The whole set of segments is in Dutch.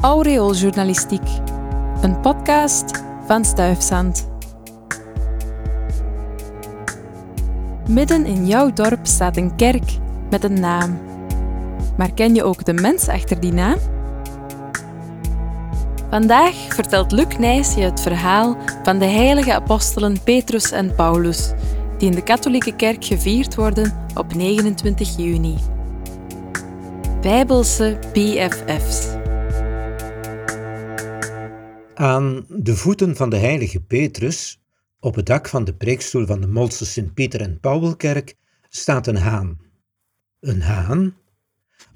Aureooljournalistiek, een podcast van Stuifzand. Midden in jouw dorp staat een kerk met een naam. Maar ken je ook de mens achter die naam? Vandaag vertelt Luc Nijs je het verhaal van de heilige apostelen Petrus en Paulus, die in de katholieke kerk gevierd worden op 29 juni. Bijbelse BFF's. Aan de voeten van de heilige Petrus, op het dak van de preekstoel van de Molse Sint-Pieter en Paulkerk, staat een haan. Een haan?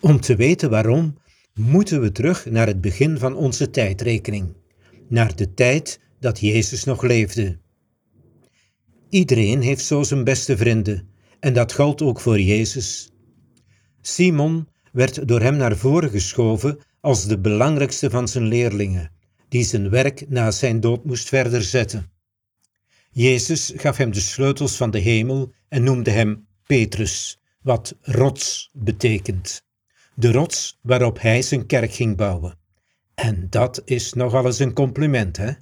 Om te weten waarom, moeten we terug naar het begin van onze tijdrekening, naar de tijd dat Jezus nog leefde. Iedereen heeft zo zijn beste vrienden, en dat geldt ook voor Jezus. Simon werd door hem naar voren geschoven als de belangrijkste van zijn leerlingen, die zijn werk na zijn dood moest verder zetten. Jezus gaf hem de sleutels van de hemel en noemde hem Petrus, wat rots betekent. De rots waarop hij zijn kerk ging bouwen. En dat is nogal eens een compliment, hè?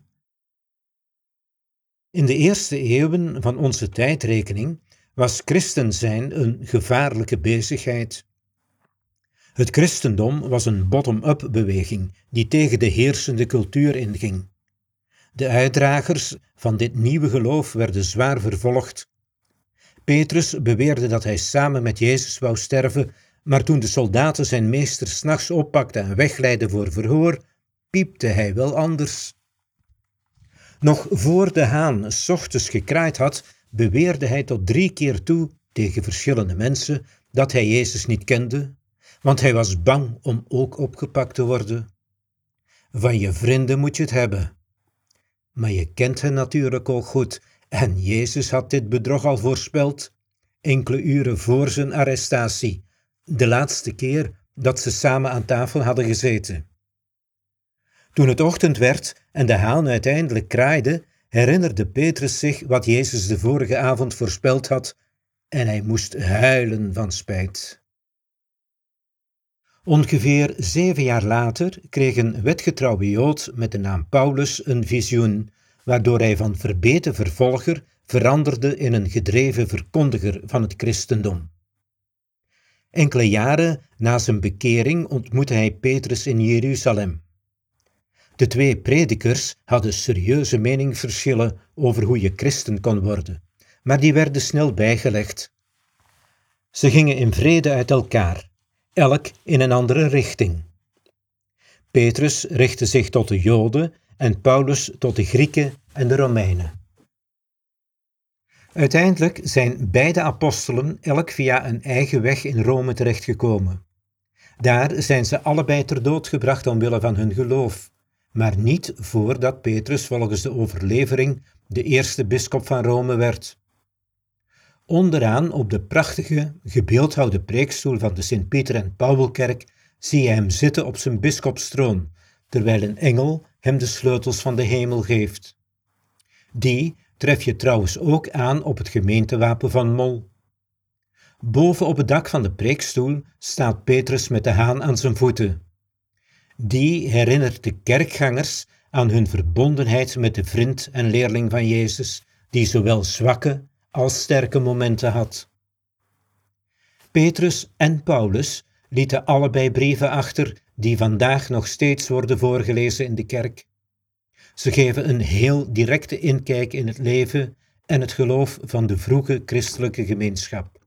In de eerste eeuwen van onze tijdrekening was christen zijn een gevaarlijke bezigheid. Het christendom was een bottom-up beweging die tegen de heersende cultuur inging. De uitdragers van dit nieuwe geloof werden zwaar vervolgd. Petrus beweerde dat hij samen met Jezus wou sterven, maar toen de soldaten zijn meester s'nachts oppakten en wegleidden voor verhoor, piepte hij wel anders. Nog voor de haan s ochtends gekraaid had, beweerde hij tot drie keer toe tegen verschillende mensen dat hij Jezus niet kende, want hij was bang om ook opgepakt te worden. Van je vrienden moet je het hebben. Maar je kent hen natuurlijk ook goed, en Jezus had dit bedrog al voorspeld, enkele uren voor zijn arrestatie, de laatste keer dat ze samen aan tafel hadden gezeten. Toen het ochtend werd en de haan uiteindelijk kraaide, herinnerde Petrus zich wat Jezus de vorige avond voorspeld had, en hij moest huilen van spijt. Ongeveer zeven jaar later kreeg een wetgetrouwe Jood met de naam Paulus een visioen, waardoor hij van verbeten vervolger veranderde in een gedreven verkondiger van het christendom. Enkele jaren na zijn bekering ontmoette hij Petrus in Jeruzalem. De twee predikers hadden serieuze meningsverschillen over hoe je christen kon worden, maar die werden snel bijgelegd. Ze gingen in vrede uit elkaar, elk in een andere richting. Petrus richtte zich tot de Joden en Paulus tot de Grieken en de Romeinen. Uiteindelijk zijn beide apostelen elk via een eigen weg in Rome terechtgekomen. Daar zijn ze allebei ter dood gebracht omwille van hun geloof, maar niet voordat Petrus volgens de overlevering de eerste bisschop van Rome werd. Onderaan op de prachtige, gebeeldhouwde preekstoel van de Sint-Pieter en Paulkerk zie je hem zitten op zijn bisschopstroon, terwijl een engel hem de sleutels van de hemel geeft. Die tref je trouwens ook aan op het gemeentewapen van Mol. Boven op het dak van de preekstoel staat Petrus met de haan aan zijn voeten. Die herinnert de kerkgangers aan hun verbondenheid met de vriend en leerling van Jezus, die zowel zwakke als sterke momenten had. Petrus en Paulus lieten allebei brieven achter die vandaag nog steeds worden voorgelezen in de kerk. Ze geven een heel directe inkijk in het leven en het geloof van de vroege christelijke gemeenschap.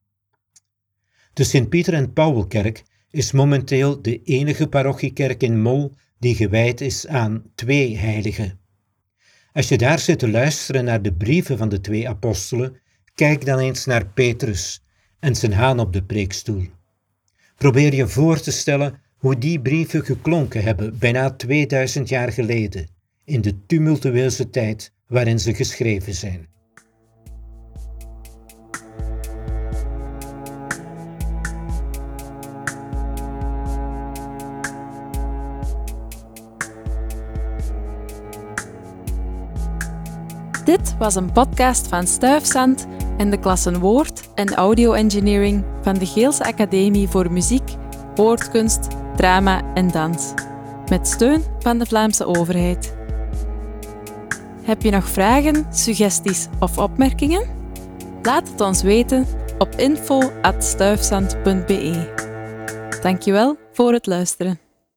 De Sint-Pieter en Paulkerk is momenteel de enige parochiekerk in Mol die gewijd is aan twee heiligen. Als je daar zit te luisteren naar de brieven van de twee apostelen, kijk dan eens naar Petrus en zijn haan op de preekstoel. Probeer je voor te stellen hoe die brieven geklonken hebben bijna 2000 jaar geleden, in de tumultueuze tijd waarin ze geschreven zijn. Dit was een podcast van Stuifzand en de klassen Woord en Audio Engineering van de Geelse Academie voor Muziek, Woordkunst, Drama en Dans. met steun van de Vlaamse overheid. Heb je nog vragen, suggesties of opmerkingen? Laat het ons weten op info.stuifzand.be. Dankjewel voor het luisteren.